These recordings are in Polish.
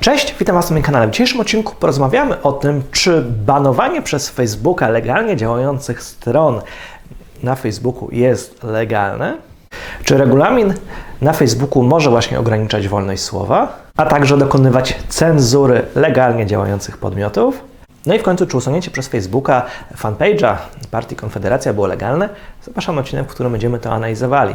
Cześć, witam Was na moim kanale. W dzisiejszym odcinku porozmawiamy o tym, czy banowanie przez Facebooka legalnie działających stron na Facebooku jest legalne, czy regulamin na Facebooku może właśnie ograniczać wolność słowa, a także dokonywać cenzury legalnie działających podmiotów. No i w końcu, czy usunięcie przez Facebooka fanpage'a partii Konfederacja było legalne? Zapraszam na odcinek, w którym będziemy to analizowali.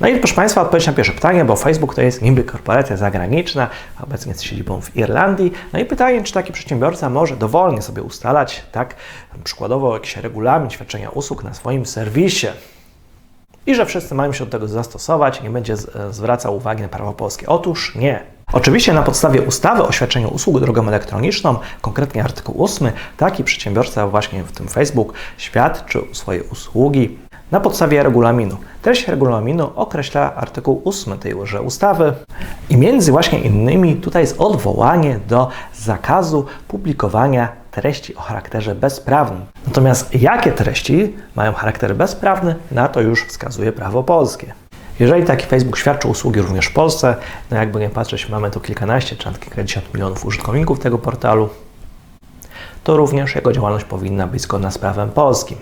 No i proszę Państwa, odpowiedź na pierwsze pytanie, bo Facebook to jest niby korporacja zagraniczna, obecnie z siedzibą w Irlandii. No i pytanie, czy taki przedsiębiorca może dowolnie sobie ustalać, tak, przykładowo jakiś regulamin świadczenia usług na swoim serwisie i że wszyscy mają się do tego zastosować, nie będzie zwracał uwagi na prawo polskie. Otóż nie. Oczywiście na podstawie ustawy o świadczeniu usług drogą elektroniczną, konkretnie artykuł 8, taki przedsiębiorca właśnie w tym Facebook świadczył swoje usługi na podstawie regulaminu. Treść regulaminu określa artykuł 8 tejże ustawy i między właśnie innymi tutaj jest odwołanie do zakazu publikowania treści o charakterze bezprawnym. Natomiast jakie treści mają charakter bezprawny, na to już wskazuje prawo polskie. Jeżeli taki Facebook świadczy usługi również w Polsce, no jakby nie patrzeć, mamy tu kilkanaście czy nawet kilkadziesiąt milionów użytkowników tego portalu, to również jego działalność powinna być zgodna z prawem polskim.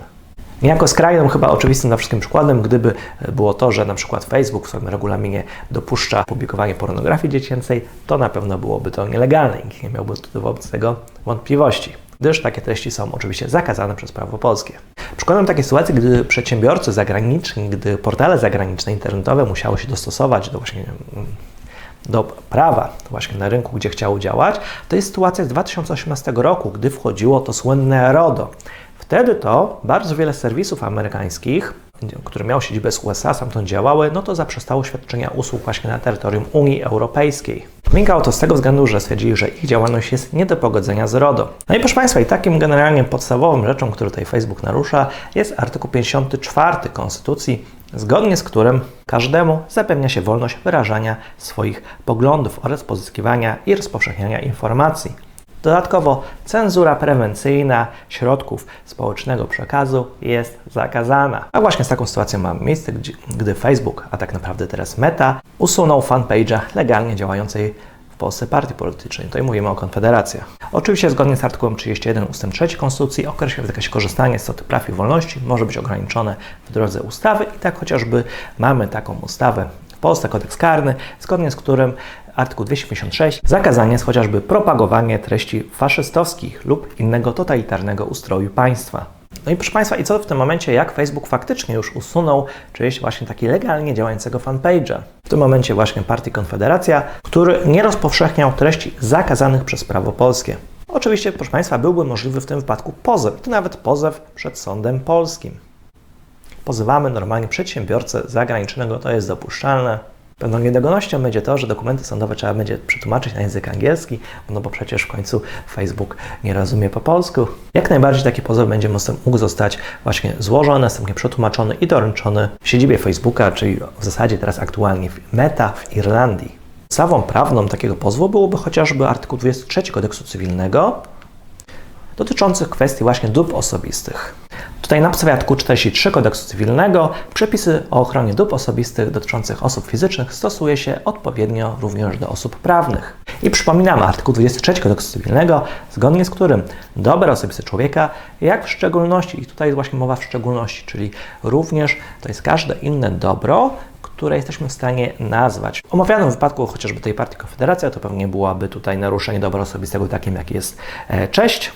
Niejako skrajnym, chyba oczywistym dla wszystkim przykładem, gdyby było to, że na przykład Facebook w swoim regulaminie dopuszcza publikowanie pornografii dziecięcej, to na pewno byłoby to nielegalne i nikt nie miałby wobec tego wątpliwości, gdyż takie treści są oczywiście zakazane przez prawo polskie. Przykładem takiej sytuacji, gdy przedsiębiorcy zagraniczni, gdy portale zagraniczne internetowe musiały się dostosować do właśnie do prawa właśnie na rynku, gdzie chciały działać, to jest sytuacja z 2018 roku, gdy wchodziło to słynne RODO. Wtedy to bardzo wiele serwisów amerykańskich, które miały siedzibę z USA, stamtąd działały, no to zaprzestało świadczenia usług właśnie na terytorium Unii Europejskiej. Wynikało to z tego względu, że stwierdzili, że ich działalność jest nie do pogodzenia z RODO. No i proszę Państwa, i takim generalnie podstawową rzeczą, którą tutaj Facebook narusza, jest artykuł 54 Konstytucji, zgodnie z którym każdemu zapewnia się wolność wyrażania swoich poglądów oraz pozyskiwania i rozpowszechniania informacji. Dodatkowo cenzura prewencyjna środków społecznego przekazu jest zakazana. A właśnie z taką sytuacją mamy miejsce, gdy Facebook, a tak naprawdę teraz Meta, usunął fanpage'a legalnie działającej w Polsce partii politycznej. Tutaj mówimy o Konfederacji. Oczywiście zgodnie z artykułem 31 ust. 3 Konstytucji określa, że jakieś korzystanie z praw i wolności może być ograniczone w drodze ustawy i tak chociażby mamy taką ustawę w Polsce, kodeks karny, zgodnie z którym artykuł 256 zakazanie jest chociażby propagowanie treści faszystowskich lub innego totalitarnego ustroju państwa. No i proszę Państwa, i co w tym momencie, jak Facebook faktycznie już usunął czyjeś właśnie taki legalnie działającego fanpage'a? W tym momencie właśnie partii Konfederacja, który nie rozpowszechniał treści zakazanych przez prawo polskie. Oczywiście, proszę Państwa, byłby możliwy w tym wypadku pozew, to nawet pozew przed sądem polskim. Pozywamy normalnie przedsiębiorcę zagranicznego, to jest dopuszczalne. Pewną niedogodnością będzie to, że dokumenty sądowe trzeba będzie przetłumaczyć na język angielski, no bo przecież w końcu Facebook nie rozumie po polsku. Jak najbardziej taki pozew będzie mógł zostać właśnie złożony, następnie przetłumaczony i doręczony w siedzibie Facebooka, czyli w zasadzie teraz aktualnie w Meta w Irlandii. Podstawą prawną takiego pozwu byłoby chociażby artykuł 23 kodeksu cywilnego dotyczących kwestii właśnie dóbr osobistych. Tutaj na podstawie artykułu 43 kodeksu cywilnego przepisy o ochronie dóbr osobistych dotyczących osób fizycznych stosuje się odpowiednio również do osób prawnych. I przypominamy artykuł 23 kodeksu cywilnego, zgodnie z którym dobra osobiste człowieka, jak w szczególności, i tutaj jest właśnie mowa w szczególności, czyli również to jest każde inne dobro, które jesteśmy w stanie nazwać. W omawianym wypadku chociażby tej partii Konfederacja to pewnie byłaby tutaj naruszenie dobra osobistego takim, jak jest e, cześć,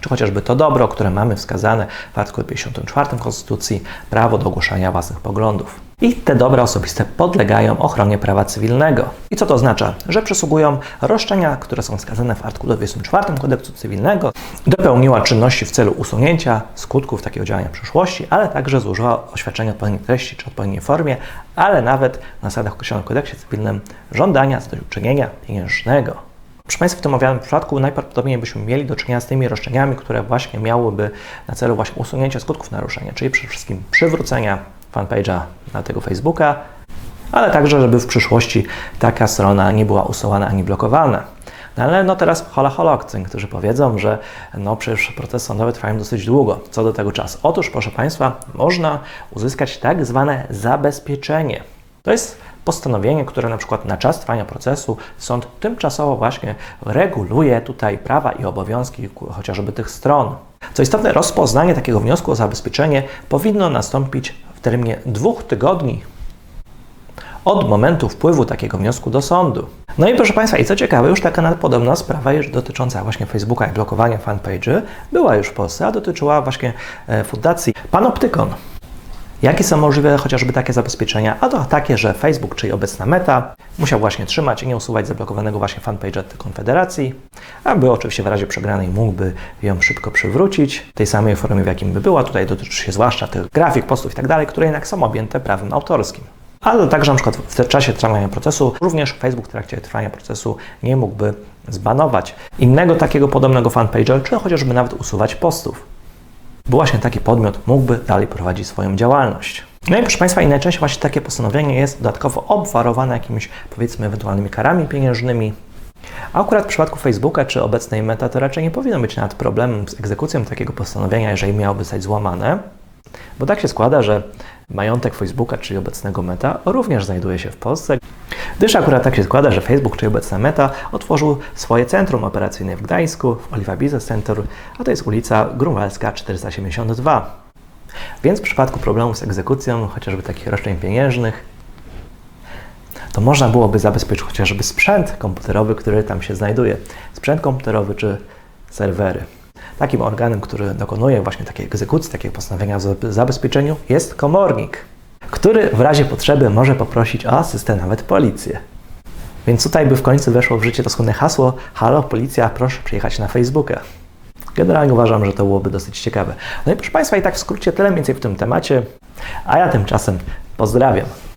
czy chociażby to dobro, które mamy wskazane w artykule 54 Konstytucji, prawo do ogłaszania własnych poglądów. I te dobra osobiste podlegają ochronie prawa cywilnego. I co to oznacza? Że przysługują roszczenia, które są wskazane w artykule 24 Kodeksu Cywilnego, dopełniła czynności w celu usunięcia skutków takiego działania w przyszłości, ale także złożyła oświadczenie odpowiedniej treści czy odpowiedniej formie, ale nawet na zasadach określonych w Kodeksie Cywilnym żądania zadośćuczynienia pieniężnego. Proszę Państwa, w tym omawianym przypadku najprawdopodobniej byśmy mieli do czynienia z tymi roszczeniami, które właśnie miałyby na celu właśnie usunięcie skutków naruszenia, czyli przede wszystkim przywrócenia fanpage'a na tego Facebooka, ale także, żeby w przyszłości taka strona nie była usuwana ani blokowana. No ale no teraz hola holokcy, którzy powiedzą, że no przecież procesy sądowe trwają dosyć długo. Co do tego czasu? Otóż, proszę Państwa, można uzyskać tak zwane zabezpieczenie. To jest postanowienie, które na przykład na czas trwania procesu sąd tymczasowo właśnie reguluje tutaj prawa i obowiązki chociażby tych stron. Co istotne, rozpoznanie takiego wniosku o zabezpieczenie powinno nastąpić w terminie dwóch tygodni od momentu wpływu takiego wniosku do sądu. No i proszę Państwa, i co ciekawe, już taka podobna sprawa już dotycząca właśnie Facebooka i blokowania fanpage'y była już w Polsce, a dotyczyła właśnie e, fundacji Panoptykon. Jakie są możliwe chociażby takie zabezpieczenia? A to takie, że Facebook, czyli obecna Meta, musiał właśnie trzymać i nie usuwać zablokowanego właśnie fanpage'a Konfederacji, aby oczywiście w razie przegranej mógłby ją szybko przywrócić w tej samej formie, w jakim by była. Tutaj dotyczy się zwłaszcza tych grafik, postów i tak dalej, które jednak są objęte prawem autorskim. Ale także na przykład w czasie trwania procesu, również Facebook w trakcie trwania procesu nie mógłby zbanować innego takiego podobnego fanpage'a, czy chociażby nawet usuwać postów bo właśnie taki podmiot mógłby dalej prowadzić swoją działalność. No i proszę Państwa, i najczęściej właśnie takie postanowienie jest dodatkowo obwarowane jakimiś, powiedzmy, ewentualnymi karami pieniężnymi. A akurat w przypadku Facebooka czy obecnej Meta to raczej nie powinno być nawet problemem z egzekucją takiego postanowienia, jeżeli miałoby zostać złamane, bo tak się składa, że majątek Facebooka, czyli obecnego Meta, również znajduje się w Polsce, gdyż akurat tak się składa, że Facebook, czyli obecna Meta, otworzył swoje centrum operacyjne w Gdańsku, w Oliva Business Center, a to jest ulica Grunwaldzka 472. Więc w przypadku problemów z egzekucją, chociażby takich roszczeń pieniężnych, to można byłoby zabezpieczyć chociażby sprzęt komputerowy, który tam się znajduje. Sprzęt komputerowy czy serwery. Takim organem, który dokonuje właśnie takiej egzekucji, takiego postanowienia o zabezpieczeniu jest komornik, który w razie potrzeby może poprosić o asystę nawet policję. Więc tutaj by w końcu weszło w życie to słynne hasło Halo, policja, proszę przyjechać na Facebooka. Generalnie uważam, że to byłoby dosyć ciekawe. No i proszę Państwa, i tak w skrócie tyle więcej w tym temacie, a ja tymczasem pozdrawiam.